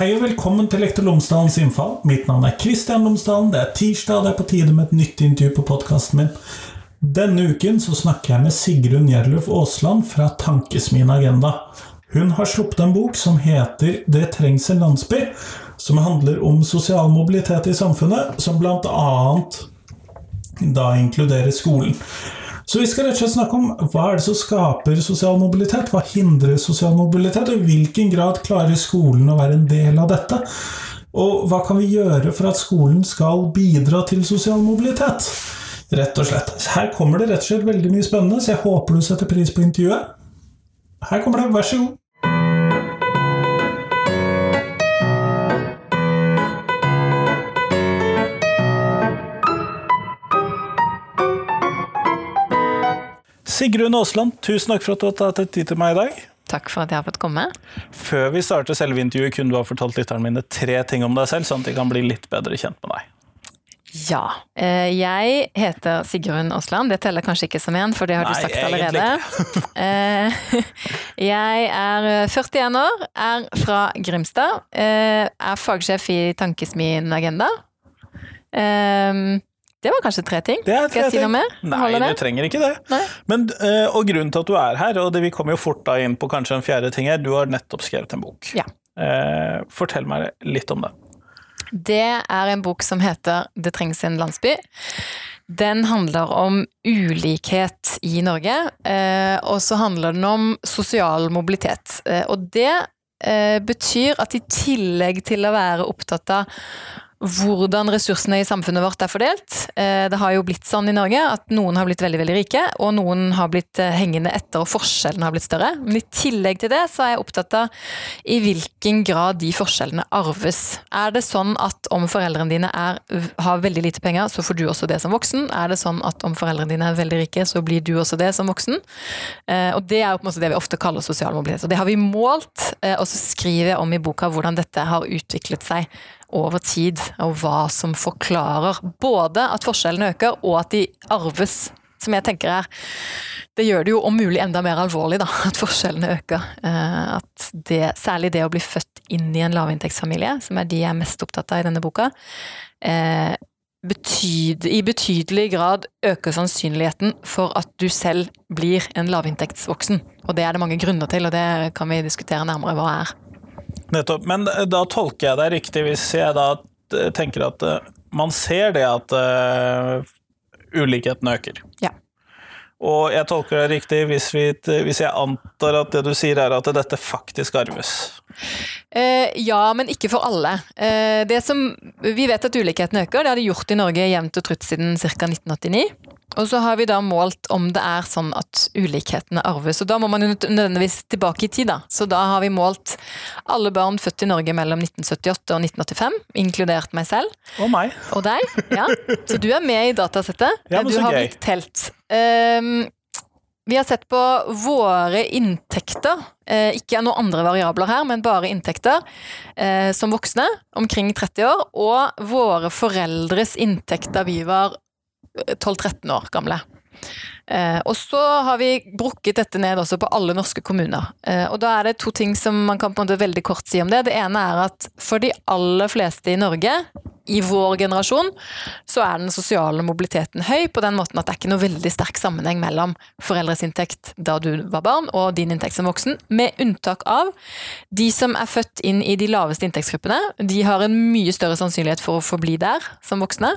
Hei og velkommen til Lektor Lomsdalens innfall. Mitt navn er Kristian Lomsdalen. Det er tirsdag, og det er på tide med et nytt intervju på podkasten min. Denne uken så snakker jeg med Sigrun Gjerluf Aasland fra Tankesmien Agenda. Hun har sluppet en bok som heter Det trengs en landsby, som handler om sosial mobilitet i samfunnet, som annet da inkluderer skolen. Så vi skal rett og slett snakke om hva er det som skaper sosial mobilitet, hva hindrer sosial mobilitet, og i hvilken grad klarer skolen å være en del av dette? Og hva kan vi gjøre for at skolen skal bidra til sosial mobilitet? Rett og slett. Her kommer det rett og slett veldig mye spennende, så jeg håper du setter pris på intervjuet. Her kommer det, vær så god. Sigrun Aasland, tusen takk for at du har tatt tid til meg i dag. Takk for at jeg har fått komme. Før vi starter selve intervjuet, kunne du ha fortalt lytterne mine tre ting om deg selv, sånn at de kan bli litt bedre kjent med deg. Ja. Eh, jeg heter Sigrun Aasland. Det teller kanskje ikke som én, for det har Nei, du sagt allerede. Eh, Jeg er 41 år, er fra Grimstad. eh, Er fagsjef i Tankesmien Agenda. Det var kanskje tre ting. Det er Skal jeg tre si noe mer? Nei, du trenger ikke det. Nei. Men, eh, og grunnen til at du er her, og det, vi kommer jo fort da inn på kanskje en fjerde ting her, du har nettopp skrevet en bok. Ja. Eh, fortell meg litt om det. Det er en bok som heter Det trengs en landsby. Den handler om ulikhet i Norge, eh, og så handler den om sosial mobilitet. Eh, og det betyr at i tillegg til å være opptatt av hvordan ressursene i samfunnet vårt er fordelt. Eh, Det har jo blitt sånn i Norge at noen har blitt veldig veldig rike, og noen har blitt eh, hengende etter, og forskjellene har blitt større. Men i tillegg til det så er jeg opptatt av i hvilken grad de forskjellene arves. Er det sånn at om foreldrene dine er, har veldig lite penger, så får du også det som voksen? Er det sånn at om foreldrene dine er veldig rike, så blir du også det som voksen? Eh, Og det er jo på en måte det vi ofte kaller sosial mobilitet. Og det har vi målt, og så skriver jeg om i boka hvordan dette har utviklet seg over tid, og hva som forklarer både at forskjellene øker, og at de arves. Som jeg tenker er Det gjør det jo om mulig enda mer alvorlig, da, at forskjellene øker. Eh, At det, særlig det å bli født inn i en lavinntektsfamilie, som er de jeg er mest opptatt av i denne boka, eh, betyd, i betydelig grad øker sannsynligheten for at du selv blir en lavinntektsvoksen. Og det er det mange grunner til, og det kan vi diskutere nærmere hva er. Nettopp. Men eh, da tolker jeg deg riktig hvis jeg da eh, tenker at eh, man ser det at uh, ulikheten øker. Ja. Og jeg tolker deg riktig hvis, vi, hvis jeg antar at det du sier er at dette faktisk arves. Eh, ja, men ikke for alle. Eh, det som, vi vet at ulikheten øker, det har de gjort i Norge jevnt og trutt siden ca. 1989. Og så har vi da målt om det er sånn at ulikhetene arves. Og da må man jo nødvendigvis tilbake i tid, da. Så da har vi målt alle barn født i Norge mellom 1978 og 1985, inkludert meg selv. Og meg. Og deg, ja. Så du er med i datasettet. Ja, men du så har gøy. blitt telt. Um, vi har sett på våre inntekter, eh, ikke noen andre variabler her, men bare inntekter, eh, som voksne, omkring 30 år, og våre foreldres inntekt da vi var 12-13 år gamle. Eh, og så har vi brukket dette ned også på alle norske kommuner. Eh, og da er det to ting som man kan på en måte veldig kort si om det. Det ene er at for de aller fleste i Norge, i vår generasjon, så er den sosiale mobiliteten høy på den måten at det er ikke noe veldig sterk sammenheng mellom foreldres inntekt da du var barn og din inntekt som voksen, med unntak av de som er født inn i de laveste inntektsgruppene. De har en mye større sannsynlighet for å forbli der som voksne.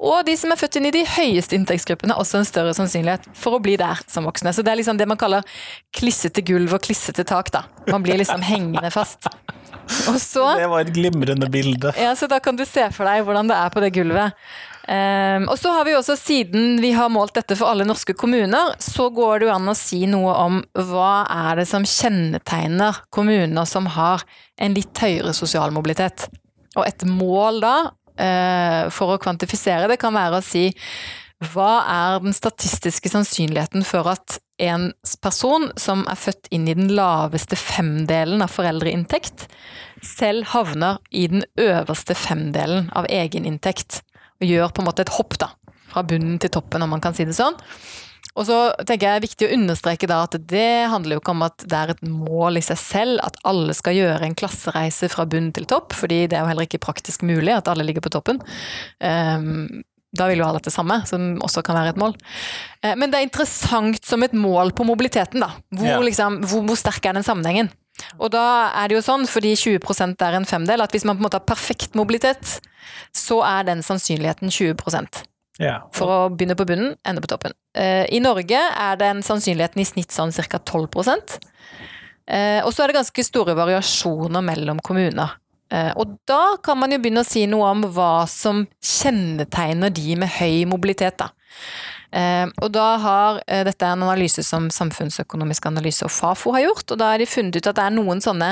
Og de som er født inn i de høyeste inntektsgruppene, også en større sannsynlighet for å bli der som voksne. Så det er liksom det man kaller klissete gulv og klissete tak, da. Man blir liksom hengende fast. Og så Det var et glimrende bilde. ja, så da kan du se for deg hvordan det er på det gulvet. Um, og så har vi også, siden vi har målt dette for alle norske kommuner, så går det jo an å si noe om hva er det som kjennetegner kommuner som har en litt høyere sosial mobilitet. Og et mål da, for å kvantifisere det, kan være å si hva er den statistiske sannsynligheten for at en person som er født inn i den laveste femdelen av foreldreinntekt, selv havner i den øverste femdelen av egeninntekt, og gjør på en måte et hopp da, fra bunnen til toppen, om man kan si det sånn. Og så tenker jeg det er viktig å understreke da at det handler jo ikke om at det er et mål i seg selv at alle skal gjøre en klassereise fra bunn til topp, fordi det er jo heller ikke praktisk mulig at alle ligger på toppen. Um, da vil jo alle det samme, som også kan være et mål. Uh, men det er interessant som et mål på mobiliteten, da. Hvor, Ja. liksom, hvor, hvor sterk er den sammenhengen? Og da er det jo sånn, fordi 20% er en femdel, at hvis man på en måte har perfekt mobilitet, så er den sannsynligheten 20 Ja. for å begynne på bunnen, ende på toppen. Uh, I Norge er den sannsynligheten i snitt sånn ca. 12 uh, Og så er det ganske store variasjoner mellom kommuner. Uh, og da kan man jo begynne å si noe om hva som kjennetegner de med høy mobilitet, da. Eh, og da har Dette er en analyse som Samfunnsøkonomisk analyse og Fafo har gjort, og da har de funnet ut at det er noen sånne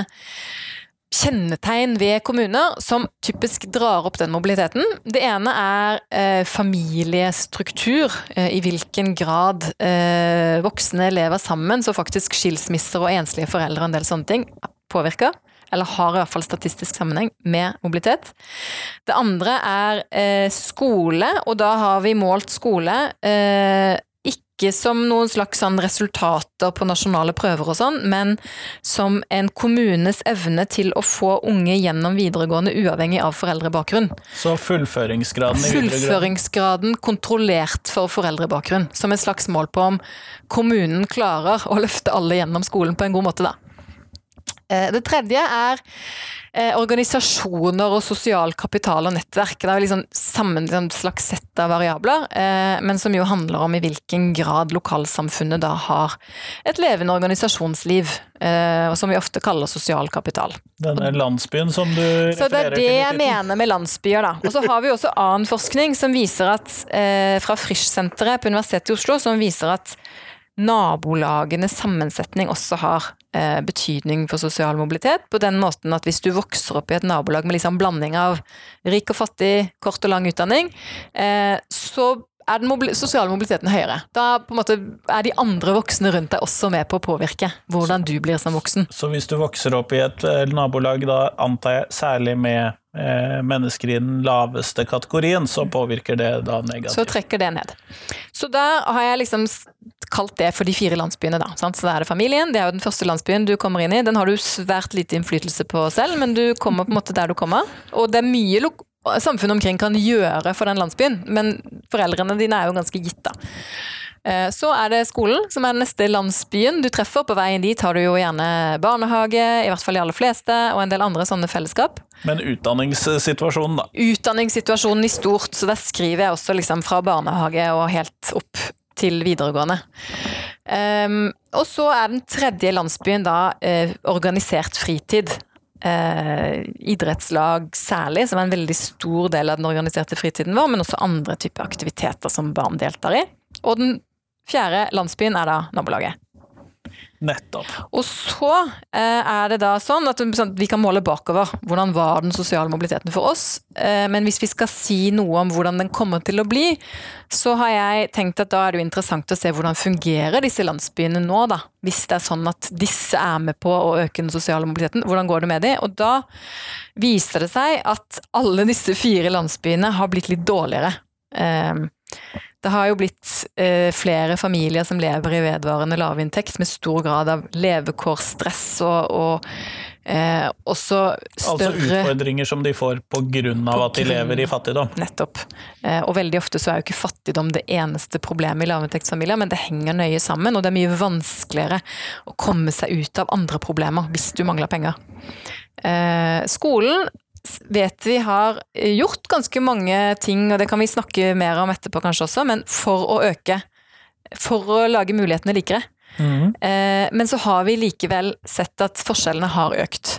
kjennetegn ved kommuner som typisk drar opp den mobiliteten. Det ene er eh, familiestruktur, eh, i hvilken grad eh, voksne lever sammen, så faktisk skilsmisser og enslige foreldre og en del sånne ting påvirker. Eller har i hvert fall statistisk sammenheng med mobilitet. Det andre er eh, skole, og da har vi målt skole eh, ikke som noen slags sånn resultater på nasjonale prøver og sånn, men som en kommunes evne til å få unge gjennom videregående uavhengig av foreldrebakgrunn. Så fullføringsgraden i videregående Fullføringsgraden kontrollert for foreldrebakgrunn, som et slags mål på om kommunen klarer å løfte alle gjennom skolen på en god måte, da. Eh, Det tredje er eh, organisasjoner og sosial kapital og nettverk. Det er liksom sammen et slags sett av variabler, eh, men som jo handler om i hvilken grad lokalsamfunnet da har et levende organisasjonsliv, som vi ofte kaller sosial kapital. Denne landsbyen som du refererer. Så det er det jeg til. mener med landsbyer, da. Og så har vi også annen forskning som viser at fra Frisch-senteret på Universitetet i Oslo, som viser at nabolagenes sammensetning også har betydning for sosial mobilitet. På den måten at hvis du vokser opp i et nabolag med liksom blanding av rik og fattig, kort og lang utdanning, eh, så er den mobili sosiale mobiliteten høyere. Da på en måte er de andre voksne rundt deg også med på å påvirke hvordan du blir som voksen. Så hvis du vokser opp i et eh, nabolag, da antar jeg særlig med eh, mennesker i den laveste kategorien, så påvirker det da Så trekker det ned. Så da har jeg liksom kalt det for de fire landsbyene, da. Sant? Så da er det familien, det er jo den første landsbyen du kommer inn i. Den har du svært lite innflytelse på selv, men du kommer på en måte der du kommer. Og det er mye samfunnet omkring kan gjøre for den landsbyen, men foreldrene dine er jo ganske gitt, da. Eh, Så er det skolen, som er den neste landsbyen du treffer. På veien dit har du jo gjerne barnehage, i hvert fall de aller fleste, og en del andre sånne fellesskap Men utdanningssituasjonen, da. utdanningssituasjonen i stort, så der skriver jeg også liksom fra barnehage og helt opp til videregående. Um, og så er den tredje landsbyen da eh, organisert fritid. Eh, idrettslag særlig, som er en veldig stor del av den organiserte fritiden vår, men også andre typer aktiviteter som barn deltar i. Og den fjerde landsbyen er da nabolaget. Nettopp. Og så eh, er det da sånn at sånn, vi kan måle bakover. Hvordan var den sosiale mobiliteten for oss? Eh, men hvis vi skal si noe om hvordan den kommer til å bli, så har jeg tenkt at da er det jo interessant å se hvordan fungerer disse landsbyene nå, da. Hvis det er sånn at disse er med på å øke den sosiale mobiliteten, hvordan går det med de? Og da viser det seg at alle disse fire landsbyene har blitt litt dårligere. Eh, det har jo blitt eh, flere familier som lever i vedvarende lavinntekt, med stor grad av levekårsstress og, og eh, også Altså utfordringer som de får på grunn av På at de grunn- lever i fattigdom. Nettopp. Eh, og veldig ofte så er jo ikke fattigdom det eneste problemet i lavinntektsfamilier, men det henger nøye sammen, og det er mye vanskeligere å komme seg ut av andre problemer hvis du mangler penger. Eh, skolen vet vi har gjort ganske mange ting, og det kan vi snakke mer om etterpå kanskje også, men for å øke For å lage mulighetene likere. Mm. Eh, Men så har vi likevel sett at forskjellene har økt.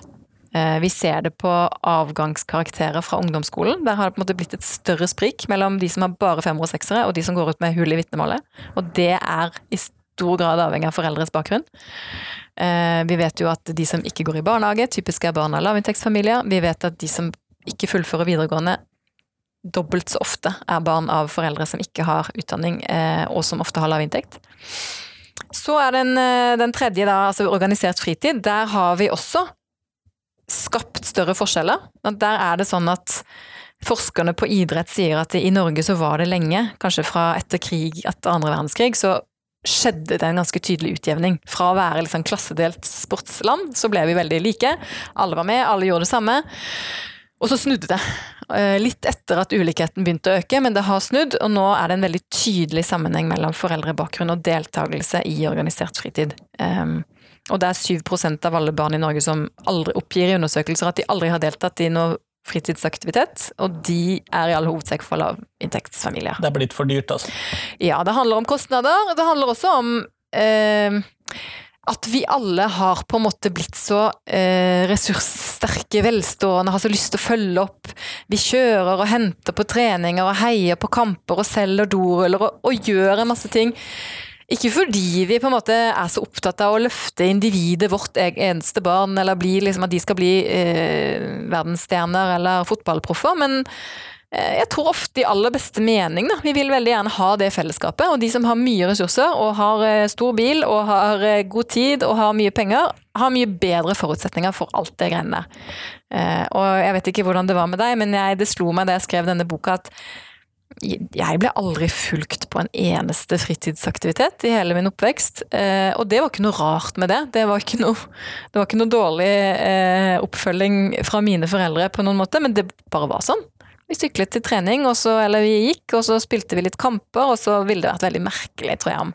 Eh, Vi ser det på avgangskarakterer fra ungdomsskolen. Der har det på en måte blitt et større sprik mellom de som har bare femmer og seksere, og de som går ut med hull i vitnemålet. Og det er i stor grad avhengig av foreldres bakgrunn. Eh, Vi vet jo at de som ikke går i barnehage, typisk er barn av lavinntektsfamilier. Vi vet at de som ikke fullfører videregående, dobbelt så ofte er barn av foreldre som ikke har utdanning, eh, og som ofte har lav inntekt. Så er den, eh, den tredje, da, altså organisert fritid. Der har vi også skapt større forskjeller. Der er det sånn at forskerne på idrett sier at i Norge så var det lenge, kanskje fra etter krig, etter andre verdenskrig, så skjedde det en ganske tydelig utjevning. Fra å være liksom klassedelt sportsland, så ble vi veldig like. Alle var med, alle gjorde det samme. Og så snudde det. Eh, litt etter at ulikheten begynte å øke, men det har snudd, og nå er det en veldig tydelig sammenheng mellom foreldrebakgrunn og deltakelse i organisert fritid. Um, og det er 7% av alle barn i Norge som aldri oppgir i undersøkelser at de aldri har deltatt i noe fritidsaktivitet, og de er i all hovedsak for lavinntektsfamilier. Det er blitt for dyrt, altså? Ja, det handler om kostnader. Det handler også om eh, at vi alle har på en måte blitt så eh, ressurssterke, velstående, har så lyst til å følge opp. Vi kjører og henter på treninger og heier på kamper og selger doruller og, og gjør en masse ting. Ikke fordi vi på en måte er så opptatt av å løfte individet, vårt eneste barn, eller bli, liksom, at de skal bli eh, verdensstjerner eller fotballproffer, men eh, jeg tror ofte i aller beste mening. Da. Vi vil veldig gjerne ha det fellesskapet. Og de som har mye ressurser og har eh, stor bil og har eh, god tid og har mye penger, har mye bedre forutsetninger for alt det greiene der. Eh, og jeg vet ikke hvordan det var med deg, men jeg, det slo meg da jeg skrev denne boka at jeg ble aldri fulgt på en eneste fritidsaktivitet i hele min oppvekst. Eh, og det var ikke noe rart med det. Det var ikke noe, var ikke noe dårlig eh, oppfølging fra mine foreldre på noen måte, men det bare var sånn. Vi syklet til trening, så, eller vi gikk, og så spilte vi litt kamper, og så ville det vært veldig merkelig, tror jeg, om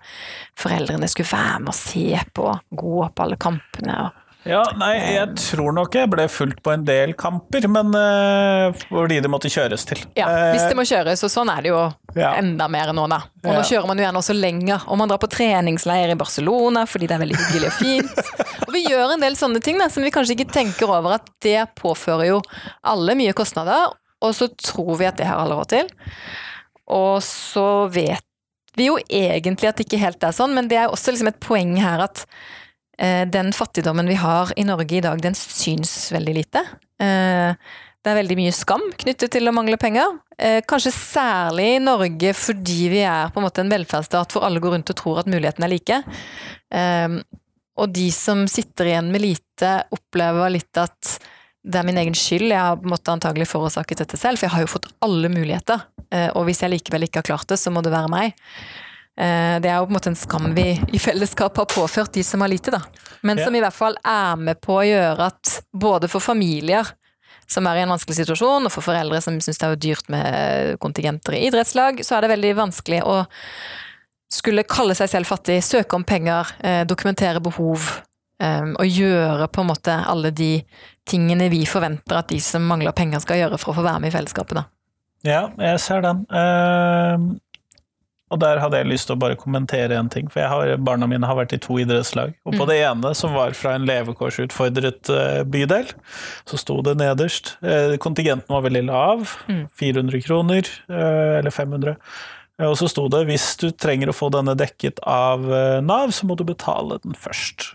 foreldrene skulle være med og se på, gå på alle kampene. og ja, nei, jeg tror nok jeg ble fulgt på en del kamper, men uh, fordi det måtte kjøres til. Ja, hvis det må kjøres, og sånn er det jo ja. enda mer nå, da. Og nå kjører man jo gjerne også lenger, og man drar på treningsleir i Barcelona fordi det er veldig hyggelig og fint. Og vi gjør en del sånne ting da, som vi kanskje ikke tenker over at det påfører jo alle mye kostnader, og så tror vi at det har alle råd til. Og så vet vi jo egentlig at det ikke helt er sånn, men det er også liksom et poeng her at Eh, den fattigdommen vi har i Norge i dag, den syns veldig lite. Eh, det er veldig mye skam knyttet til å mangle penger. Eh, kanskje særlig i Norge fordi vi er på en måte en velferdsstat hvor alle går rundt og tror at mulighetene er like. Og de som sitter igjen med lite, opplever litt at det er min egen skyld, jeg har på en måte antagelig forårsaket dette selv, for jeg har jo fått alle muligheter. Og hvis jeg likevel ikke har klart det, så må det være meg. Eh, det er jo på en måte en skam vi i fellesskap har påført de som har lite, da. Men som i hvert fall er med på å gjøre at både for familier som er i en vanskelig situasjon, og for foreldre som syns det er dyrt med kontingenter i idrettslag, så er det veldig vanskelig å skulle kalle seg selv fattig, søke om penger, eh, dokumentere behov, eh, og gjøre på en måte alle de tingene vi forventer at de som mangler penger skal gjøre for å få være med i fellesskapet, da. Ja, jeg ser den. Og der hadde jeg lyst til å bare kommentere en ting, for har, barna mine har vært i to idrettslag. Og på mm. det ene, som var fra en levekårsutfordret uh, bydel, så sto det nederst uh, Kontingenten var veldig lav, mm. 400 kroner, uh, eller 500. Og så sto det hvis du trenger å få denne dekket av Nav, så må du betale den først.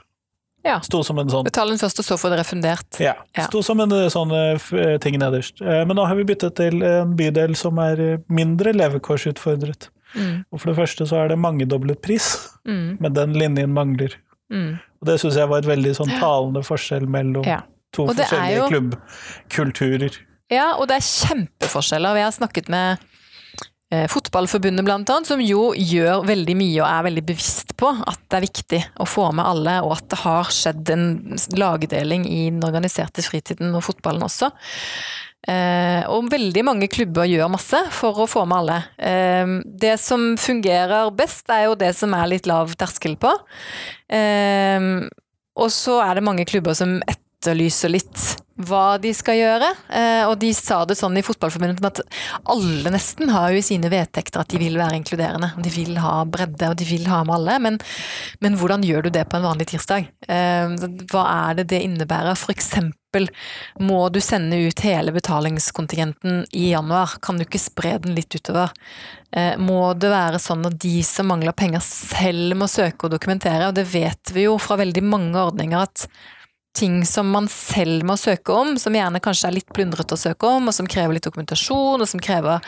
Ja. Sto som en sånn Betale den først, og så få det refundert. Ja. ja. Sto som en sånn ting nederst. Men nå har vi byttet til en bydel som er mindre levekårsutfordret. Mm. Og for det første så er det mangedoblet pris, mm. men den linjen mangler. Mm. Og det syns jeg var et veldig sånn talende forskjell mellom ja. to forskjellige jo... klubbkulturer. Ja, og det er kjempeforskjeller. Vi har snakket med eh, Fotballforbundet blant annet, som jo gjør veldig mye og er veldig bevisst på at det er viktig å få med alle, og at det har skjedd en lagdeling i den organiserte fritiden og fotballen også. Eh, og veldig mange klubber gjør masse for å få med alle. Eh, det som fungerer best, er jo det som er litt lav terskel på. Eh, og så er det mange klubber som etterlyser litt hva de skal gjøre. Eh, og de sa det sånn i Fotballforbundet at alle nesten har jo i sine vedtekter at de vil være inkluderende. De vil ha bredde, og de vil ha med alle. Men, men hvordan gjør du det på en vanlig tirsdag? Eh, hva er det det innebærer? Eksempel må du sende ut hele betalingskontingenten i januar? Kan du ikke spre den litt utover? Eh, må det være sånn at de som mangler penger selv må søke og dokumentere? Og det vet vi jo fra veldig mange ordninger at ting som man selv må søke om, som gjerne kanskje er litt plundrete å søke om, og som krever litt dokumentasjon, og som krever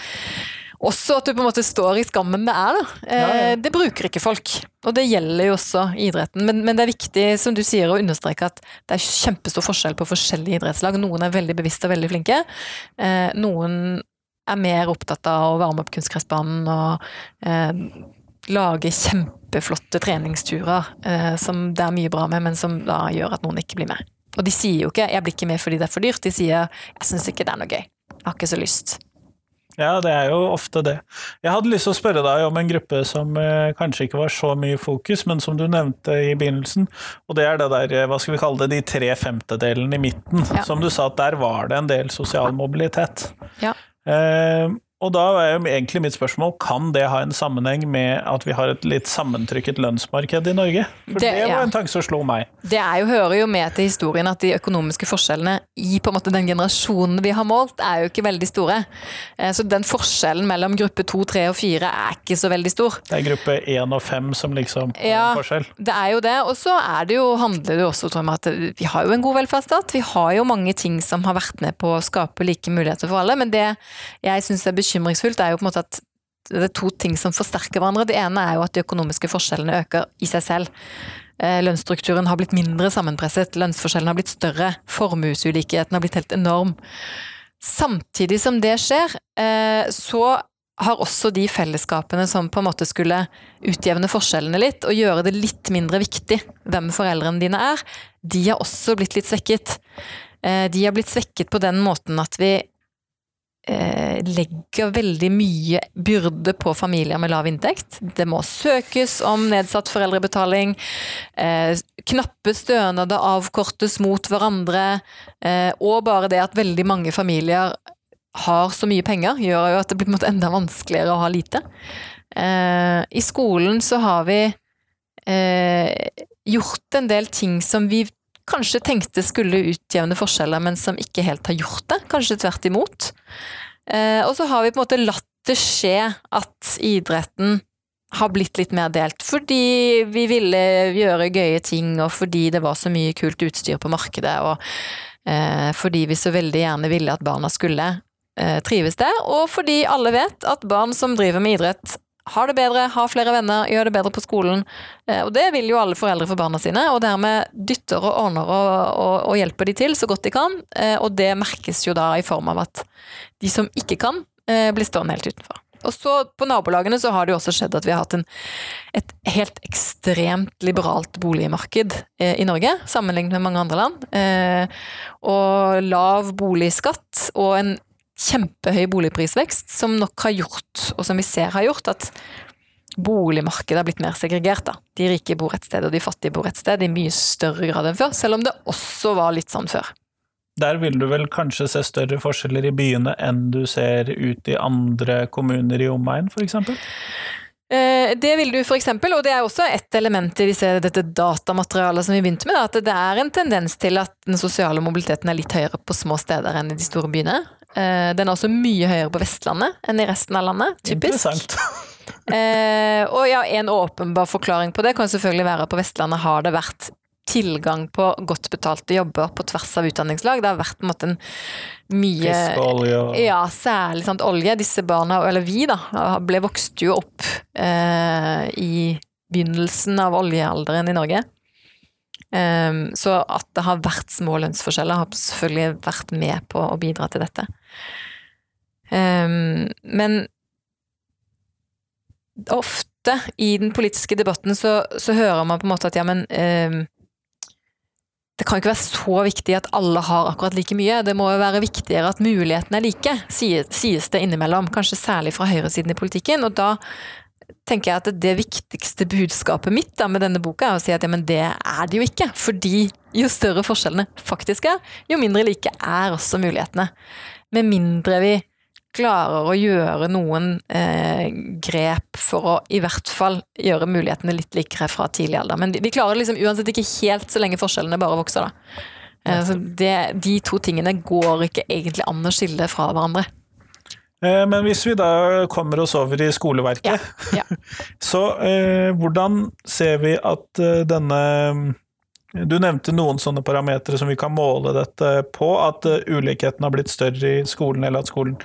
også at du på en måte står i skammen det er, da. Ja, ja. Eh, det bruker ikke folk. Og det gjelder jo også idretten. Men, men, det er viktig, som du sier, å understreke at det er kjempestor forskjell på forskjellige idrettslag. Noen er veldig bevisste og veldig flinke. Eh, noen er mer opptatt av å varme opp kunstgressbanen og eh, lage kjempeflotte treningsturer som det er mye bra med, men som da gjør at noen ikke blir med. Og de sier jo ikke 'jeg blir ikke med fordi det er for dyrt', de sier 'jeg syns ikke det er noe gøy'. Jeg har ikke så lyst. Ja, det er jo ofte det. Jeg hadde lyst til å spørre deg om en gruppe som eh, kanskje ikke var så mye fokus, men som du nevnte i begynnelsen. Og det er det der, eh, hva skal vi kalle det, de tre femtedelene i midten. Ja. Som du sa at der var det en del sosial mobilitet. Ja. Eh, og da er jo egentlig mitt spørsmål, kan det ha en sammenheng med at vi har et litt sammentrykket lønnsmarked i Norge? For det, Det- var ja. en tanke som slo meg. Det er jo, hører jo med til historien at de økonomiske forskjellene i på en måte den generasjonen vi har målt, er jo ikke veldig store. Eh, Så den forskjellen mellom gruppe to, tre og fire er ikke så veldig stor. Det er gruppe én og fem som liksom har Ja. forskjell. Det er jo det, og så er det jo, handler det jo også om at vi har jo en god velferdsstat. Vi har jo mange ting som har vært med på å skape like muligheter for alle, men det jeg syns er bekymringsfullt, er jo på en måte at det er to ting som forsterker hverandre. Det ene er jo at de økonomiske forskjellene øker i seg selv. Eh, Lønnsstrukturen har blitt mindre sammenpresset, lønnsforskjellene har blitt større, formuesulikheten har blitt helt enorm. Samtidig som det skjer, eh, så har også de fellesskapene som på en måte skulle utjevne forskjellene litt, og gjøre det litt mindre viktig hvem foreldrene dine er, de har også blitt litt svekket. Eh, De har blitt svekket på den måten at vi legger veldig mye byrde på familier med lav inntekt. Det må søkes om nedsatt foreldrebetaling. Eh, knappe stønader avkortes mot hverandre. Eh, og bare det at veldig mange familier har så mye penger, gjør jo at det blir enda vanskeligere å ha lite. Eh, I skolen så har vi eh, gjort en del ting som vi kanskje tenkte skulle utjevne forskjeller, men som ikke helt har gjort det. Kanskje tvert imot. Eh, og så har vi på en måte latt det skje at idretten har blitt litt mer delt, fordi vi ville gjøre gøye ting, og fordi det var så mye kult utstyr på markedet, og eh, fordi vi så veldig gjerne ville at barna skulle eh, trives der, og fordi alle vet at barn som driver med idrett, har det bedre, ha flere venner, gjør det bedre på skolen. Eh, og det vil jo alle foreldre for barna sine, og dermed dytter og ordner og, og, og hjelper de til så godt de kan. Eh, og det merkes jo da i form av at de som ikke kan, eh, blir stående helt utenfor. Og så På nabolagene så har det jo også skjedd at vi har hatt en, et helt ekstremt liberalt boligmarked i Norge, sammenlignet med mange andre land. Og lav boligskatt og en kjempehøy boligprisvekst, som nok har gjort, og som vi ser har gjort, at boligmarkedet har blitt mer segregert. Da. De rike bor et sted, og de fattige bor et sted, i mye større grad enn før. Selv om det også var litt sånn før. Der vil du vel kanskje se større forskjeller i byene enn du ser ut i andre kommuner i omegn, f.eks.? Eh, Det vil du eksempel, og det er også et element i disse, dette datamaterialet som vi begynte med, at det er en tendens til at den sosiale mobiliteten er litt høyere på små steder enn i de store byene. Eh, Den er også mye høyere på Vestlandet enn i resten av landet, typisk. Interessant. Eh, og ja, en åpenbar forklaring på det kan selvfølgelig være at på Vestlandet har det vært tilgang på godt betalte jobber på tvers av utdanningslag. Det har vært på en måte en mye Fisk og olje ja, særlig sant, olje. Disse barna, eller vi da, ble vokste jo opp eh, i begynnelsen av oljealderen i Norge. Ehm, så at det har vært små lønnsforskjeller, har selvfølgelig vært med på å bidra til dette. Ehm, men ofte i den politiske debatten så, så hører man på en måte at ja, men ehm, det kan ikke være så viktig at alle har akkurat like mye. Det må jo være viktigere at mulighetene er like, sies, det innimellom. Kanskje særlig fra høyresiden i politikken. Og da tenker jeg at det viktigste budskapet mitt da, med denne boka er å si at ja, men det er det jo ikke. Fordi jo større forskjellene faktisk er, jo mindre like er også mulighetene. Med mindre vi klarer å gjøre noen eh, grep for å i hvert fall gjøre mulighetene litt likere fra tidlig alder. Men vi klarer det liksom uansett ikke helt så lenge forskjellene bare vokser, da. Eh, så det, de to tingene går ikke egentlig an å skille fra hverandre. Eh, Men hvis vi da kommer oss over i skoleverket, Ja, så eh, hvordan ser vi at eh, denne Du nevnte noen sånne parametere som vi kan måle dette på, at eh, ulikheten har blitt større i skolen, eller at skolen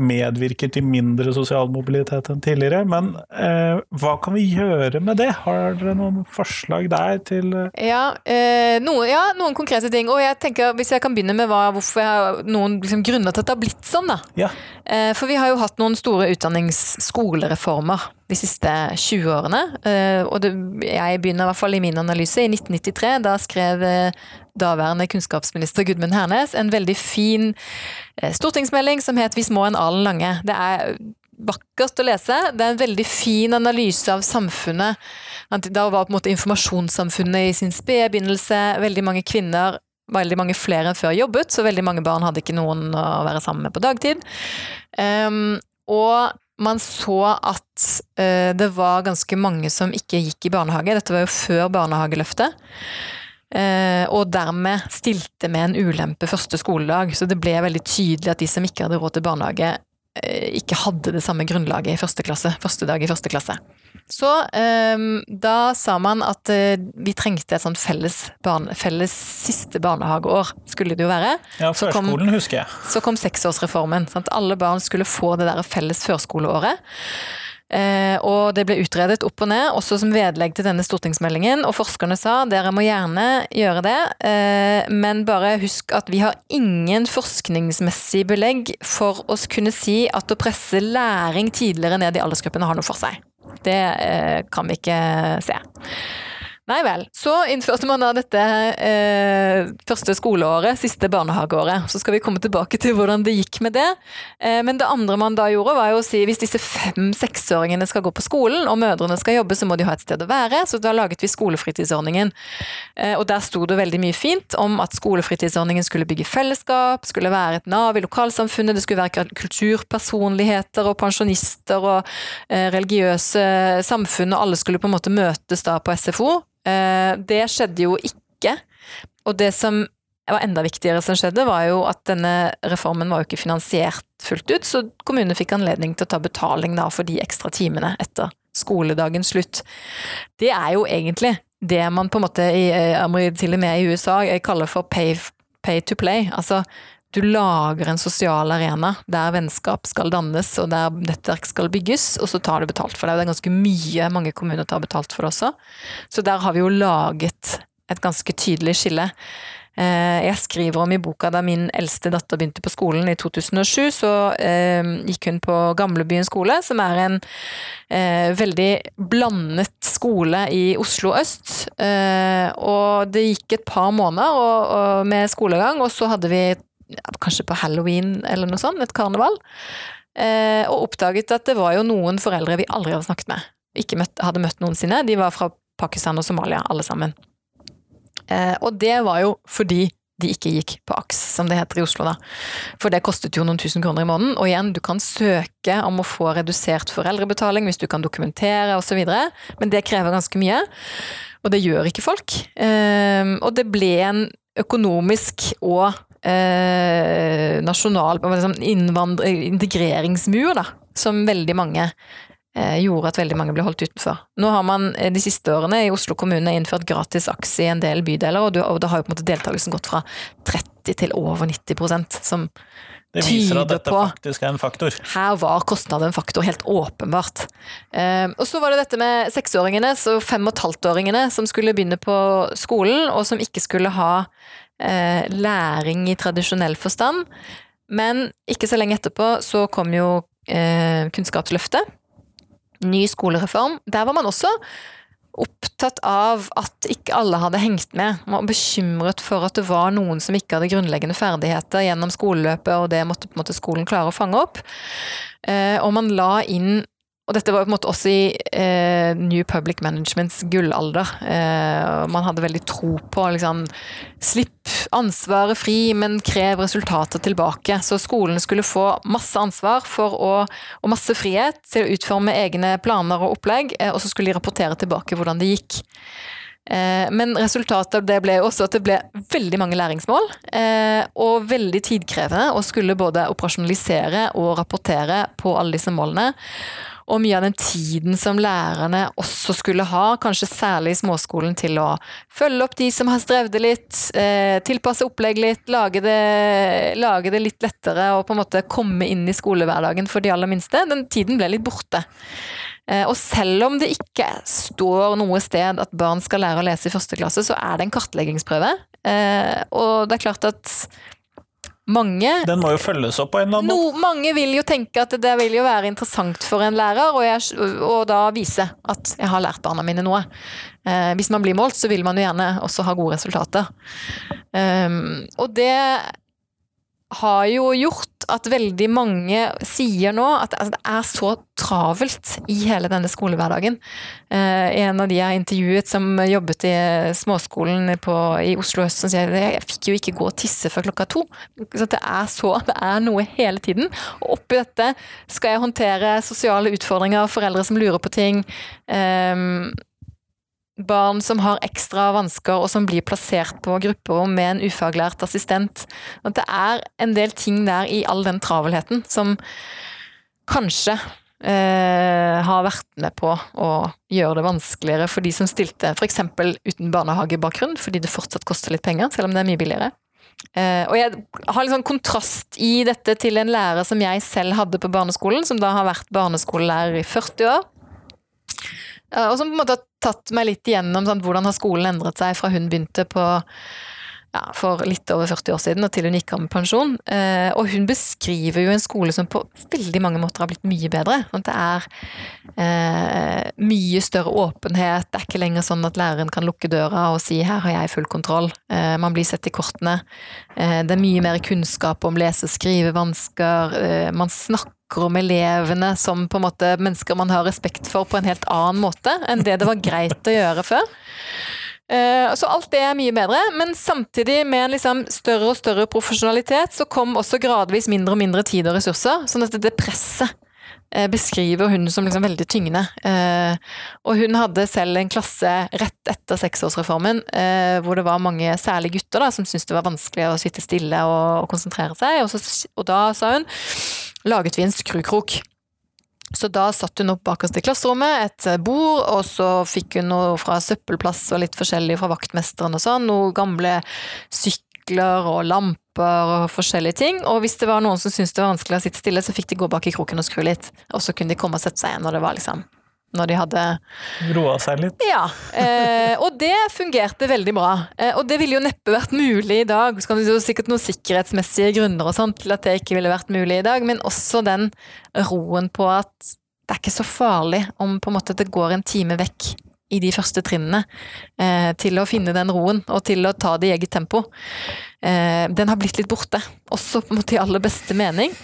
medvirker til mindre sosial mobilitet enn tidligere. Men eh, hva kan vi gjøre med det? Har dere noen forslag der til eh, Ja, eh, noe, ja, noen konkrete ting. Og jeg tenker, hvis jeg kan begynne med hva, hvorfor jeg har noen liksom, grunner til at det har blitt sånn, da. Ja. Eh, for vi har jo hatt noen store utdanningsskolereformer de siste 20 årene. Eh, og det, jeg begynner i hvert fall i min analyse i 1993. Da skrev eh, daværende kunnskapsminister Gudmund Hernes en veldig fin eh, stortingsmelding som het 'Vi små en alen lange'. Det er vakkert å lese. Det er en veldig fin analyse av samfunnet. Da var på en måte informasjonssamfunnet i sin spede begynnelse. Veldig mange kvinner veldig mange flere enn før jobbet, så veldig mange barn hadde ikke noen å være sammen med på dagtid. Um, og man så at uh, det var ganske mange som ikke gikk i barnehage. Dette var jo før barnehageløftet. Uh, og dermed stilte med en ulempe første skoledag. Så det ble veldig tydelig at de som ikke hadde råd til barnehage, uh, ikke hadde det samme grunnlaget i første klasse. Første dag i første klasse. Så um, da sa man at uh, vi trengte et sånt felles, barne, felles siste barnehageår, skulle det jo være. Ja, førskolen kom, husker jeg. Så kom seksårsreformen. Sant? Alle barn skulle få det der felles førskoleåret. Uh, og det ble utredet opp og ned, også som vedlegg til denne stortingsmeldingen. Og forskerne sa dere må gjerne gjøre det, uh, men bare husk at vi har ingen forskningsmessig belegg for å kunne si at å presse læring tidligere ned i aldersgruppene har noe for seg. Det eh, kan vi ikke se. Nei vel. Så innførte man da dette eh, første skoleåret, siste barnehageåret. Så skal vi komme tilbake til hvordan det gikk med det. Eh, men det andre man da gjorde, var jo å si hvis disse fem-seksåringene skal gå på skolen, og mødrene skal jobbe, så må de ha et sted å være. Så da laget vi skolefritidsordningen. Eh, og der sto det veldig mye fint om at skolefritidsordningen skulle bygge fellesskap, skulle være et nav i lokalsamfunnet, det skulle være kulturpersonligheter og pensjonister og eh, religiøse samfunn, og alle skulle på en måte møtes da på SFO. Eh, det skjedde jo ikke. Og det som var enda viktigere som skjedde, var jo at denne reformen var jo ikke finansiert fullt ut, så kommunene fikk anledning til å ta betaling da for de ekstra timene etter skoledagens slutt. Det er jo egentlig det man på en måte, i, til og med i USA, kaller for pay, pay to play. Altså du lager en sosial arena der vennskap skal dannes og der nettverk skal bygges, og så tar du betalt for det. Det er ganske mye mange kommuner tar betalt for det også. Så der har vi jo laget et ganske tydelig skille. Eh, jeg skriver om i boka da min eldste datter begynte på skolen i 2007, så eh, gikk hun på Gamlebyen skole, som er en eh, veldig blandet skole i Oslo øst. Og det gikk et par måneder med skolegang, og så hadde vi kanskje på halloween eller noe sånt, et karneval. Eh, og oppdaget at det var jo noen foreldre vi aldri hadde snakket med. Ikke møtt, hadde møtt noensinne. De var fra Pakistan og Somalia, alle sammen. Eh, og det var jo fordi de ikke gikk på AKS, som det heter i Oslo, da. For det kostet jo noen tusen kroner i måneden. Og igjen, du kan søke om å få redusert foreldrebetaling hvis du kan dokumentere osv., men det krever ganske mye. Og det gjør ikke folk. Eh, og det ble en økonomisk og eh, nasjonal liksom integreringsmur, da, som veldig mange eh, gjorde at veldig mange ble holdt utenfor. Nå har man eh, de siste årene i Oslo kommune innført gratis AKS i en del bydeler, og, da har jo på en måte deltakelsen gått fra 30 til over 90% som det viser at dette faktisk er en faktor. Her var kostnad en faktor, helt åpenbart. Eh, og så var det dette med seksåringene, så fem og et halvt-åringene som skulle begynne på skolen, og som ikke skulle ha eh, læring i tradisjonell forstand. Men ikke så lenge etterpå så kom jo eh, Kunnskapsløftet. Ny skolereform. Der var man også opptatt av at ikke alle hadde hengt med. Man var bekymret for at det var noen som ikke hadde grunnleggende ferdigheter gjennom skoleløpet, og det måtte på en måte skolen klare å fange opp. Eh, og man la inn og dette var på en måte også i eh, New Public Managements gullalder. Eh, man hadde veldig tro på liksom Slipp ansvaret fri, men krev resultater tilbake. Så skolen skulle få masse ansvar å, og masse frihet til å utforme egne planer og opplegg, eh, og så skulle de rapportere tilbake hvordan det gikk. Eh, men resultatet av det ble også at det ble veldig mange læringsmål, eh, og veldig tidkrevende å skulle både operasjonalisere og rapportere på alle disse målene og mye av den tiden som lærerne også skulle ha, kanskje særlig i småskolen, til å følge opp de som har strevd litt, eh, tilpasse opplegg litt, lage det, lage det, litt lettere og på en måte komme inn i skolehverdagen for de aller minste, den tiden ble litt borte. Eh, og selv om det ikke står noe sted at barn skal lære å lese i første klasse, så er det en kartleggingsprøve. Eh, og det er klart at mange Den må jo følges opp på en eller annen måte. no, mange vil jo tenke at det vil jo være interessant for en lærer, og, jeg, og da vise at jeg har lært barna mine noe. Eh, hvis man blir målt, så vil man jo gjerne også ha gode resultater. Um, og det har jo gjort at veldig mange sier nå at altså, det er så travelt i hele denne skolehverdagen. Eh, en av de jeg har intervjuet som jobbet i småskolen på, i Oslo øst, som sier jeg fikk jo ikke gå og tisse før klokka to. Så det er så, det er noe hele tiden. Og oppi dette skal jeg håndtere sosiale utfordringer, foreldre som lurer på ting. Eh, barn som har ekstra vansker, og som blir plassert på grupperom med en ufaglært assistent. At det er en del ting der i all den travelheten som kanskje eh, har vært med på å gjøre det vanskeligere for de som stilte f.eks. uten barnehagebakgrunn, fordi det fortsatt koster litt penger, selv om det er mye billigere. Eh, og jeg har litt sånn kontrast i dette til en lærer som jeg selv hadde på barneskolen, som da har vært barneskolelærer i 40 år. Eh, og som på en måte har tatt meg litt igjennom sant, hvordan har skolen endret seg fra hun begynte på ja, for litt over 40 år siden, og til hun gikk av med pensjon. Eh, og hun beskriver jo en skole som på veldig mange måter har blitt mye bedre. At det er eh, mye større åpenhet. Det er ikke lenger sånn at læreren kan lukke døra og si 'her har jeg full kontroll'. Eh, man blir sett i kortene. Eh, det er mye mer kunnskap om lese- og skrivevansker. Eh, man snakker om elevene som på en måte mennesker man har respekt for på en helt annen måte enn det det var greit å gjøre før. Eh, så alt det er mye bedre, men samtidig med en liksom større og større profesjonalitet, så kom også gradvis mindre og mindre tid og ressurser. Sånn at det presset eh, beskriver hun som liksom veldig tyngende. Eh, og hun hadde selv en klasse rett etter seksårsreformen hvor det var mange, særlig gutter, da, som syntes det var vanskelig å sitte stille og konsentrere seg. Og, så, og da, sa hun, laget vi en skrukrok. Så da satt hun opp bakerst i klasserommet, et bord, og så fikk hun noe fra søppelplass og litt forskjellig fra vaktmesteren og sånn, noen gamle sykler og lamper og forskjellige ting. Og hvis det var noen som syntes det var vanskelig å sitte stille, så fikk de gå bak i kroken og skru litt. Og så kunne de komme og sette seg igjen når det var liksom når de hadde Roa seg litt? Ja. Eh, og det fungerte veldig bra. Eh, og det ville jo neppe vært mulig i dag. Så kan det jo sikkert noen sikkerhetsmessige grunner og sånt til at det ikke ville vært mulig i dag, men også den roen på at det er ikke så farlig om på en måte det går en time vekk i de første trinnene eh, til å finne den roen og til å ta det i eget tempo. Eh, den har blitt litt borte, også på en måte i aller beste mening.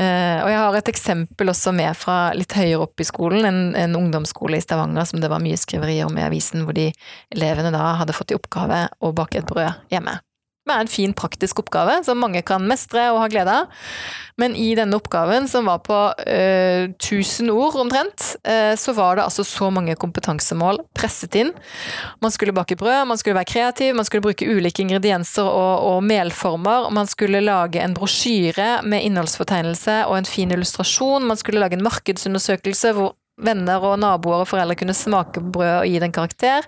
Uh, og jeg har et eksempel også med fra litt høyere opp i skolen, en, en, ungdomsskole i Stavanger som det var mye skriverier om i avisen, hvor de elevene da hadde fått i oppgave å bake et brød hjemme er en fin, praktisk oppgave som mange kan mestre og ha glede av. Men i denne oppgaven, som var på uh, 1000 ord omtrent, uh, så var det altså så mange kompetansemål presset inn. Man skulle bake brød, man skulle være kreativ, man skulle bruke ulike ingredienser og, og melformer. Man skulle lage en brosjyre med innholdsfortegnelse og en fin illustrasjon. Man skulle lage en markedsundersøkelse hvor venner og naboer og foreldre kunne smake på brød og gi den karakter.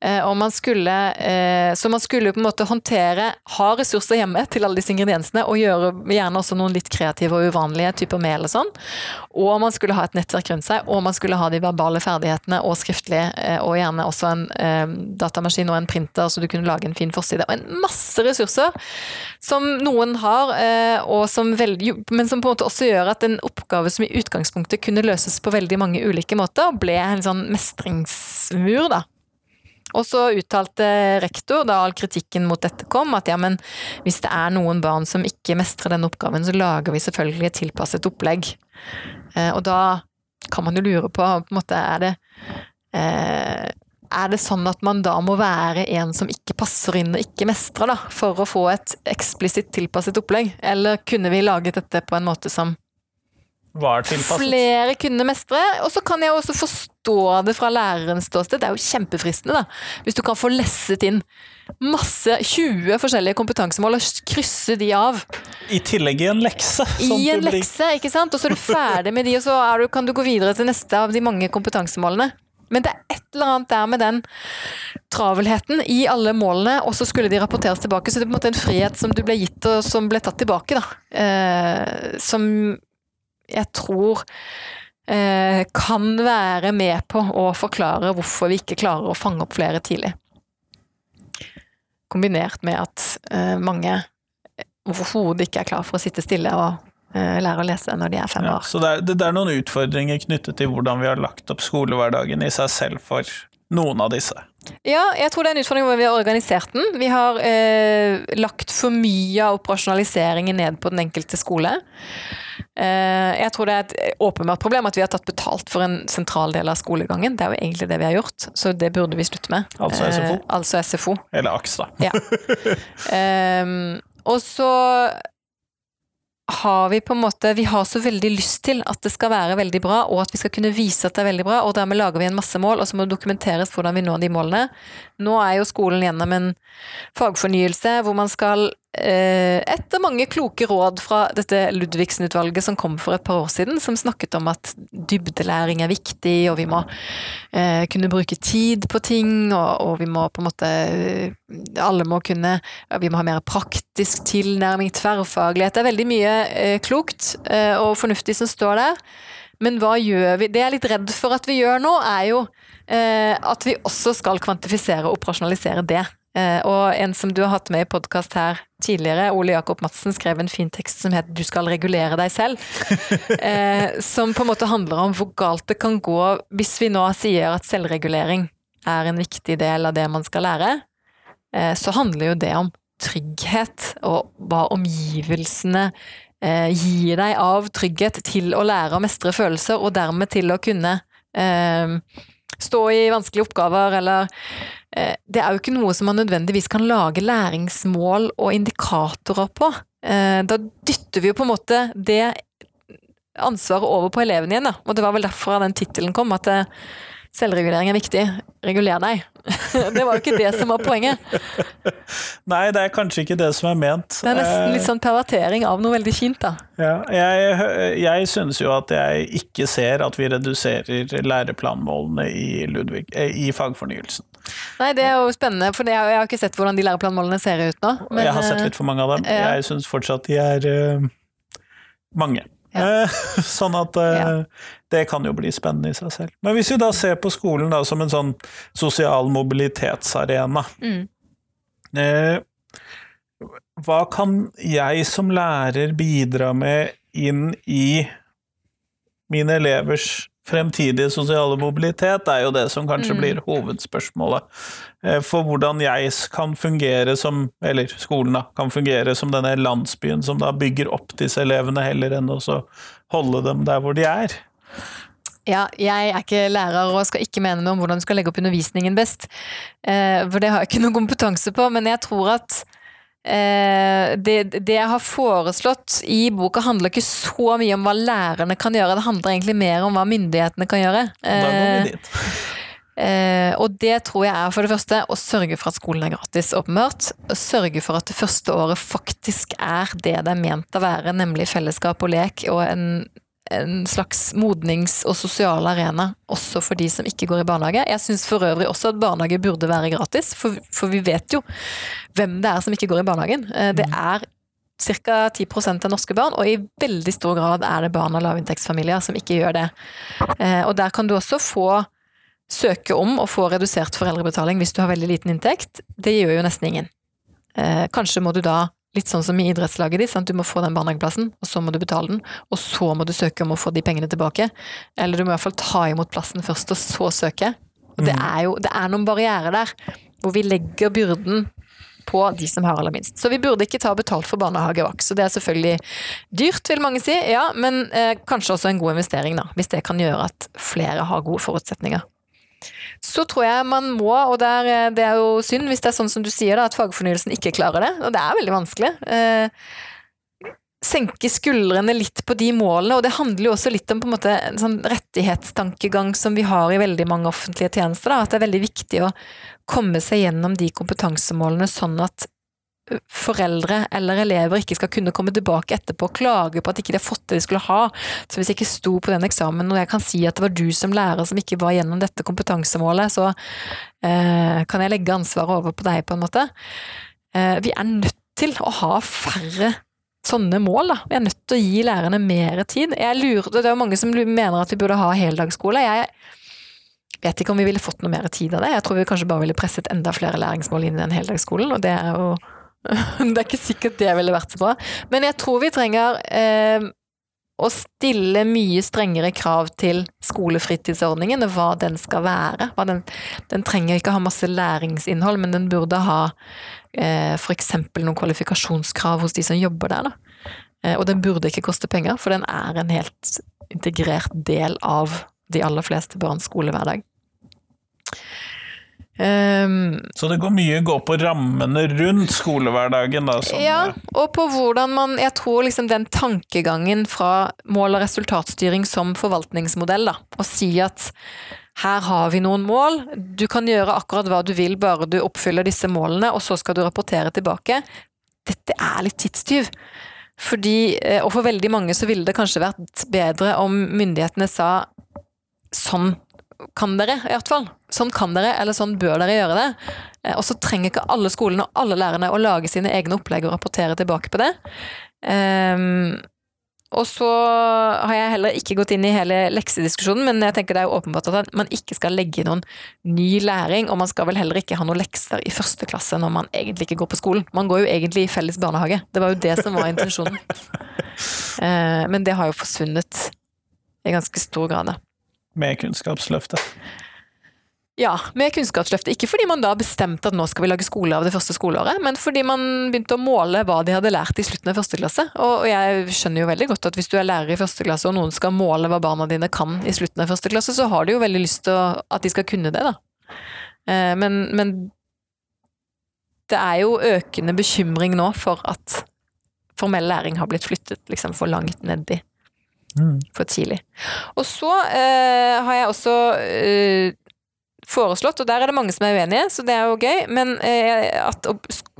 Eh, og man skulle, eh, så man skulle på en måte håndtere, ha ressurser hjemme til alle disse ingrediensene, og gjøre gjerne også noen litt kreative og uvanlige typer mel og sånn. Og man skulle ha et nettverk rundt seg, og man skulle ha de verbale ferdighetene og skriftlig, eh, og gjerne også en datamaskin og en printer, så du kunne lage en fin forside. Og en masse ressurser som noen har, men som på en måte også gjør at en oppgave som i utgangspunktet kunne løses på veldig mange mange ulike måter, og ble en sånn mestringsmur, da. Og så uttalte rektor, da all kritikken mot dette kom, at ja, men hvis det er noen barn som ikke mestrer denne oppgaven, så lager vi selvfølgelig et tilpasset opplegg. Eh, og da kan man jo lure på, på en måte, er det eh, er det sånn at man da må være en som ikke passer inn og ikke mestrer, da, for å få et eksplisitt tilpasset opplegg? Eller kunne vi laget dette på en måte som var tilpasset. Flere kunne mestre. Og så kan jeg også forstå det fra lærerens ståsted. Det er jo kjempefristende, da. Hvis du kan få lesset inn masse, 20 forskjellige kompetansemål og krysse de av. I tillegg i en lekse. I en lekse, ikke sant. Og så er du ferdig med de, og så du, kan du gå videre til neste av de mange kompetansemålene. Men det er et eller annet der med den travelheten i alle målene, og så skulle de rapporteres tilbake. Så det er på en måte en frihet som du ble gitt, og som ble tatt tilbake, da. Eh, som jeg tror eh, kan være med på å forklare hvorfor vi ikke klarer å fange opp flere tidlig. Kombinert med at eh, mange overhodet ikke er klar for å sitte stille og eh, lære å lese når de er fem Ja, år. så det er, det er noen utfordringer knyttet til hvordan vi har lagt opp skolehverdagen i seg selv for noen av disse. Ja, jeg tror det er en utfordring hvor vi har organisert den. Vi har eh, lagt for mye av operasjonaliseringen ned på den enkelte skole. Eh, jeg tror det er et åpenbart problem at vi har tatt betalt for en sentral del av skolegangen. Det er jo egentlig det vi har gjort, så det burde vi slutte med. Altså SFO. Eh, altså SFO. Eller AKS, da. Ja. um, og så har vi på en måte Vi har så veldig lyst til at det skal være veldig bra, og at vi skal kunne vise at det er veldig bra, og dermed lager vi en masse mål, og så må det dokumenteres hvordan vi når de målene. Nå er jo skolen gjennom en fagfornyelse hvor man skal eh, etter mange kloke råd fra dette Ludvigsen-utvalget som kom for et par år siden, som snakket om at dybdelæring er viktig, og vi må eh, kunne bruke tid på ting, og, vi må på en måte eh, Alle må kunne Vi må ha mer praktisk tilnærming, tverrfaglighet. Det er veldig mye klokt og fornuftig som står der. Men hva gjør vi? Det jeg er litt redd for at vi gjør nå, er jo eh, at vi også skal kvantifisere og operasjonalisere det. Eh, og en som du har hatt med i podkast her tidligere, Ole Jakob Madsen, skrev en fin tekst som het 'Du skal regulere deg selv'. eh, som på en måte handler om hvor galt det kan gå hvis vi nå sier at selvregulering er en viktig del av det man skal lære. Eh, så handler jo det om trygghet, og hva omgivelsene gir deg av trygghet til å lære å mestre følelser, og dermed til å kunne eh, stå i vanskelige oppgaver, eller eh, Det er jo ikke noe som man nødvendigvis kan lage læringsmål og indikatorer på. Eh, da dytter vi jo på en måte det ansvaret over på eleven igjen, da. Og det var vel derfor den tittelen kom, at eh, selvregulering er viktig. Reguler deg. det var jo ikke det som var poenget. Nei, det er kanskje ikke det som er ment. Det er nesten litt Eh, sånn pervertering av noe veldig fint, da. Ja, jeg, jeg synes jo at jeg ikke ser at vi reduserer læreplanmålene i, Ludvig, eh, i fagfornyelsen. Nei, det er jo spennende, for jeg har ikke sett hvordan de læreplanmålene ser ut nå. men, jeg har sett eh, litt for mange av dem. Jeg synes fortsatt de er eh, mange. Ja. Eh, sånn at eh, Ja. det kan jo bli spennende i seg selv. Men hvis vi da ser på skolen da som en sånn sosial mobilitetsarena, Mm. eh, hva kan jeg som lærer bidra med inn i mine elevers fremtidige sosiale mobilitet, er jo det som kanskje Mm. blir hovedspørsmålet. Eh, For hvordan jeg kan fungere som, eller skolen da, kan fungere som denne landsbyen som da bygger opp disse elevene, heller enn å holde dem der hvor de er. Ja, jeg er ikke lærer og skal ikke mene noe om hvordan du skal legge opp undervisningen best. Eh, for det har jeg ikke noe kompetanse på, men jeg tror at eh, det, det jeg har foreslått i boka handler ikke så mye om hva lærerne kan gjøre, det handler egentlig mer om hva myndighetene kan gjøre. Da går Eh, vi dit. Eh, og det tror jeg er for det første å sørge for at skolen er gratis, åpenbart. Sørge for at det første året faktisk er det det er ment å være, nemlig fellesskap og lek og en, en slags modnings- og sosial arena, også for de som ikke går i barnehage. Jeg syns for øvrig også at barnehage burde være gratis, for, for vi vet jo hvem det er som ikke går i barnehagen. Eh, det er ca. 10% av norske barn, og i veldig stor grad er det barn av lavinntektsfamilier som ikke gjør det. Eh, og der kan du også få søke om å få redusert foreldrebetaling hvis du har veldig liten inntekt. Det gjør jo nesten ingen. Eh, kanskje må du da, litt sånn som i idrettslaget ditt, du må få den barnehageplassen, og så må du betale den, og så må du søke om å få de pengene tilbake. Eller du må i hvert fall ta imot plassen først, og så søke. Og det er jo det er noen barrierer der, hvor vi legger byrden på de som har aller minst. Så vi burde ikke ta betalt for barnehagevakt. Så det er selvfølgelig dyrt, vil mange si, ja, men eh, kanskje også en god investering, da. Hvis det kan gjøre at flere har gode forutsetninger. Så tror jeg man må, og det er, det er jo synd hvis det er sånn som du sier, da, at fagfornyelsen ikke klarer det, og det er veldig vanskelig. Eh, senke skuldrene litt på de målene, og det handler jo også litt om på en måte en sånn rettighetstankegang som vi har i veldig mange offentlige tjenester, da, at det er veldig viktig å komme seg gjennom de kompetansemålene sånn at foreldre eller elever ikke skal kunne komme tilbake etterpå og klage på at ikke de har fått det de skulle ha. Så hvis jeg ikke sto på den eksamen og jeg kan si at det var du som lærer som ikke var gjennom dette kompetansemålet, så eh, kan jeg legge ansvaret over på deg, på en måte. Eh, vi er nødt til å ha færre sånne mål, da. Vi er nødt til å gi lærerne mer tid. Jeg lurer, det er jo mange som mener at vi burde ha heldagsskole. Jeg vet ikke om vi ville fått noe mer tid av det. Jeg tror vi kanskje bare ville presset enda flere læringsmål inn i den heldagsskolen, og det er jo Det er ikke sikkert det ville vært så bra. Men jeg tror vi trenger eh, å stille mye strengere krav til skolefritidsordningen, og hva den skal være. Den, den trenger ikke ha masse læringsinnhold, men den burde ha eh, f.eks. noen kvalifikasjonskrav hos de som jobber der. Eh, og den burde ikke koste penger, for den er en helt integrert del av de aller fleste barns skolehverdag. Um, så det går mye gå på rammene rundt skolehverdagen, da? Som, ja, og på hvordan man Jeg tror liksom den tankegangen fra mål- og resultatstyring som forvaltningsmodell, da, å si at her har vi noen mål, du kan gjøre akkurat hva du vil bare du oppfyller disse målene, og så skal du rapportere tilbake. Dette er litt tidstyv. Fordi, eh, og for veldig mange så ville det kanskje vært bedre om myndighetene sa sånn kan dere, i hvert fall. Sånn kan dere, eller sånn bør dere gjøre det. Eh, og så trenger ikke alle skolene og alle lærerne å lage sine egne opplegg og rapportere tilbake på det. Um, og så har jeg heller ikke gått inn i hele leksediskusjonen, men jeg tenker det er jo åpenbart at man ikke skal legge inn noen ny læring, og man skal vel heller ikke ha noen lekser i første klasse når man egentlig ikke går på skolen. Man går jo egentlig i felles barnehage. Det var jo det som var intensjonen. uh, men det har jo forsvunnet i ganske stor grad. da med Kunnskapsløftet? Ja, med Kunnskapsløftet. Ikke fordi man da bestemte at nå skal vi lage skole av det første skoleåret, men fordi man begynte å måle hva de hadde lært i slutten av første klasse. Og jeg skjønner jo veldig godt at hvis du er lærer i første klasse og noen skal måle hva barna dine kan i slutten av første klasse, så har du jo veldig lyst til at de skal kunne det, da. Eh, men, men det er jo økende bekymring nå for at formell læring har blitt flyttet liksom for langt nedi Mm. For tidlig. Og så eh, har jeg også eh, foreslått, og der er det mange som er uenige, så det er jo gøy, men eh, at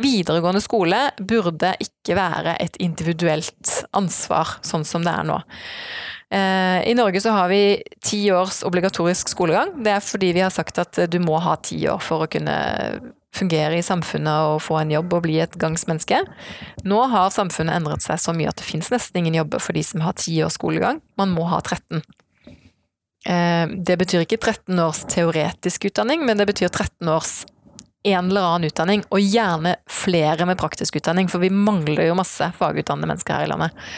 videregående skole burde ikke være et individuelt ansvar, sånn som det er nå. Eh, I Norge så har vi ti års obligatorisk skolegang. Det er fordi vi har sagt at du må ha ti år for å kunne fungere i samfunnet og få en jobb og bli et gangsmenneske. Nå har samfunnet endret seg så mye at det finnes nesten ingen jobber for de som har ti års skolegang. Man må ha 13. Eh, det betyr ikke 13 års teoretisk utdanning, men det betyr 13 års en eller annen utdanning, og gjerne flere med praktisk utdanning, for vi mangler jo masse fagutdannede mennesker her i landet.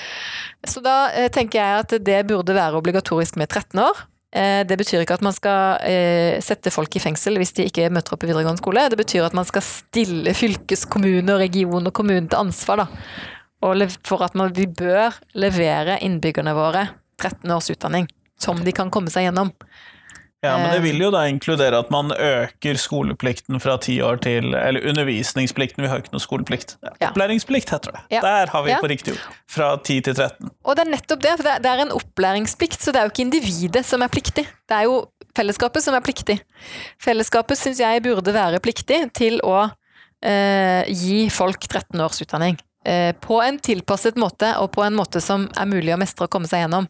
Så da eh, tenker jeg at det burde være obligatorisk med 13 år. Eh, det betyr ikke at man skal eh, sette folk i fengsel hvis de ikke møter opp i videregående skole. Det betyr at man skal stille fylkeskommune, region og kommune til ansvar. Da. for at vi bør levere innbyggerne våre 13 års utdanning som de kan komme seg gjennom. Ja, men det eh. vil jo da inkludere at man øker skoleplikten fra ti år til Eller undervisningsplikten, vi har ikke noe skoleplikt. Ja. Opplæringsplikt heter det. Ja. Der har vi ja. på riktig ord. Fra 10 til 13. Og det er nettopp det, for det er en opplæringsplikt, så det er jo ikke individet som er pliktig. Det er jo fellesskapet som er pliktig. Fellesskapet syns jeg burde være pliktig til å eh, gi folk 13 års utdanning. Eh, på en tilpasset måte, og på en måte som er mulig å mestre og komme seg gjennom.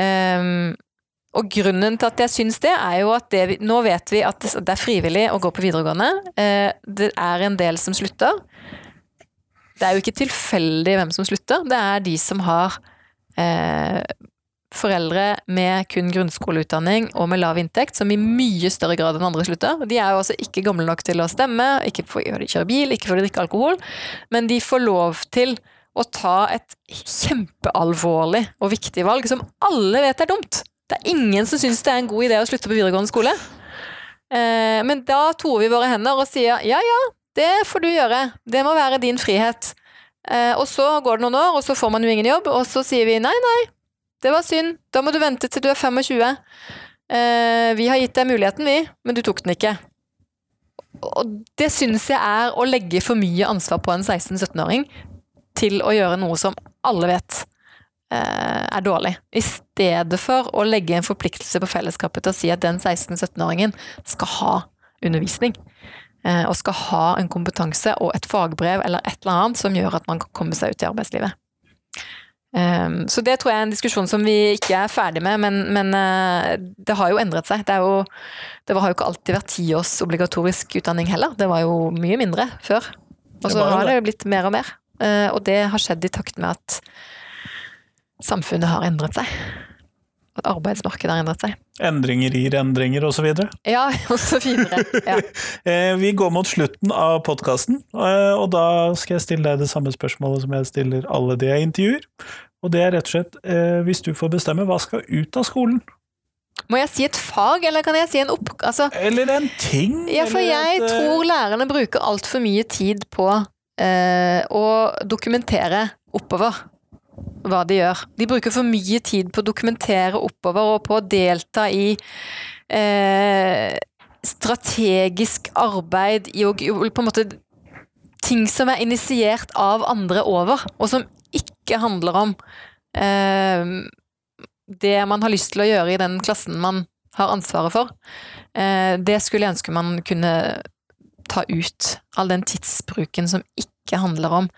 Um, og grunnen til at jeg syns det, er jo at det, nå vet vi at det er frivillig å gå på videregående. Eh, det er en del som slutter. Det er jo ikke tilfeldig hvem som slutter, det er de som har eh, foreldre med kun grunnskoleutdanning og med lav inntekt, som i mye større grad enn andre slutter. De er jo altså ikke gamle nok til å stemme, ikke fordi de kjører bil, ikke fordi de drikker alkohol, men de får lov til å ta et kjempealvorlig og viktig valg som alle vet er dumt. Det er ingen som syns det er en god idé å slutte på videregående skole. Eh, men da toer vi våre hender og sier ja ja, det får du gjøre. Det må være din frihet. Eh, og så går det noen år, og så får man jo ingen jobb, og så sier vi nei, nei, det var synd. Da må du vente til du er 25. Eh, vi har gitt deg muligheten, vi, men du tok den ikke. Og det syns jeg er å legge for mye ansvar på en 16-17-åring til å gjøre noe som alle vet er dårlig. I stedet for å legge en forpliktelse på fellesskapet til å si at den 16-17-åringen skal ha undervisning. Eh, og skal ha en kompetanse og et fagbrev eller et eller annet som gjør at man kan komme seg ut i arbeidslivet. Eh, så det tror jeg er en diskusjon som vi ikke er ferdig med, men, men det har jo endret seg. Det, jo, det, har jo ikke alltid vært ti års obligatorisk utdanning heller. Det var jo mye mindre før. Og så har det jo blitt mer og mer. Og det har skjedd i takt med at samfunnet har endret seg. at arbeidsmarkedet har endret seg. Endringer gir endringer, osv. Ja, videre. Ja. Eh, vi går mot slutten av podkasten, og da skal jeg stille deg det samme spørsmålet som jeg stiller alle de jeg intervjuer. Og det er rett og slett, eh, hvis du får bestemme, hva skal ut av skolen? Må jeg si et fag, eller kan jeg si en opp... Altså, Eller en ting? ja, for jeg et, eh, tror lærerne bruker altfor mye tid på eh, å dokumentere oppover hva de gjør. De bruker for mye tid på å dokumentere oppover og på å delta i eh, strategisk arbeid i å på en måte ting som er initiert av andre over, og som ikke handler om eh, det man har lyst til å gjøre i den klassen man har ansvaret for. Eh, det skulle jeg ønske man kunne ta ut. All den tidsbruken som ikke handler om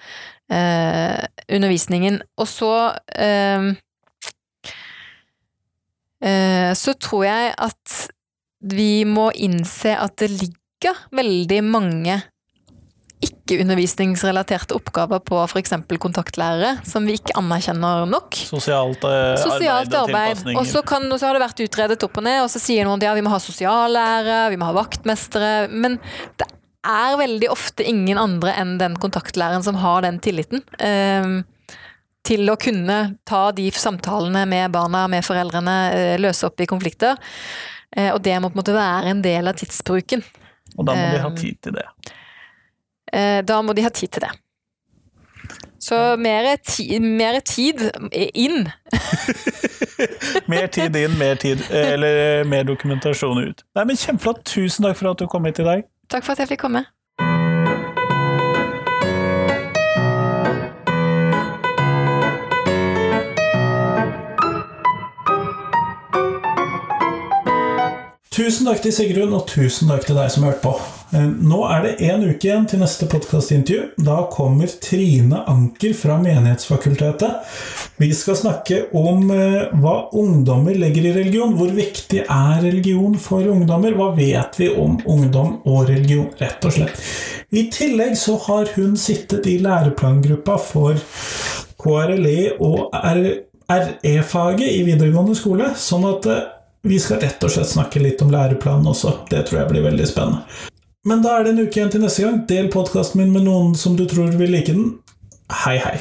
eh, undervisningen. Og så eh, eh, Så tror jeg at vi må innse at det ligger veldig mange ikke-undervisningsrelaterte oppgaver på f.eks. kontaktlærere, som vi ikke anerkjenner nok. Sosialt, eh, Sosialt arbeid og. Og så, kan, og så har det vært utredet opp og ned, og så sier noen at ja, vi må ha sosiallærere, vi må ha vaktmestere. Men det er veldig ofte ingen andre enn den kontaktlæreren som har den tilliten. eh, til å kunne ta de samtalene med barna, med foreldrene, eh, løse opp i konflikter. Eh, og det må på en måte være en del av tidsbruken. Og da må de ha tid til det. Da må de ha tid til det. Så mer, ti, mer tid inn. Mer tid inn, mer tid Eller mer dokumentasjon ut. Nei, men Kjempeflott. Tusen takk for at du kom hit i dag. Takk for at jeg fikk komme. Tusen takk til Sigrun, og tusen takk til deg som hørte på. Eh, Nå er det én uke igjen til neste podkastintervju. Da kommer Trine Anker fra Menighetsfakultetet. Vi skal snakke om eh, hva ungdommer legger i religion. Hvor viktig er religion for ungdommer? Hva vet vi om ungdom og religion, rett og slett. I tillegg så har hun sittet i læreplangruppa for KRLE og RE-faget i videregående skole, sånn at eh, vi skal rett og slett snakke litt om læreplanen også. Det tror jeg blir veldig spennende. Men da er det en uke igjen til neste gang. Del podkasten min med noen som du tror vil like den. Hei, hei.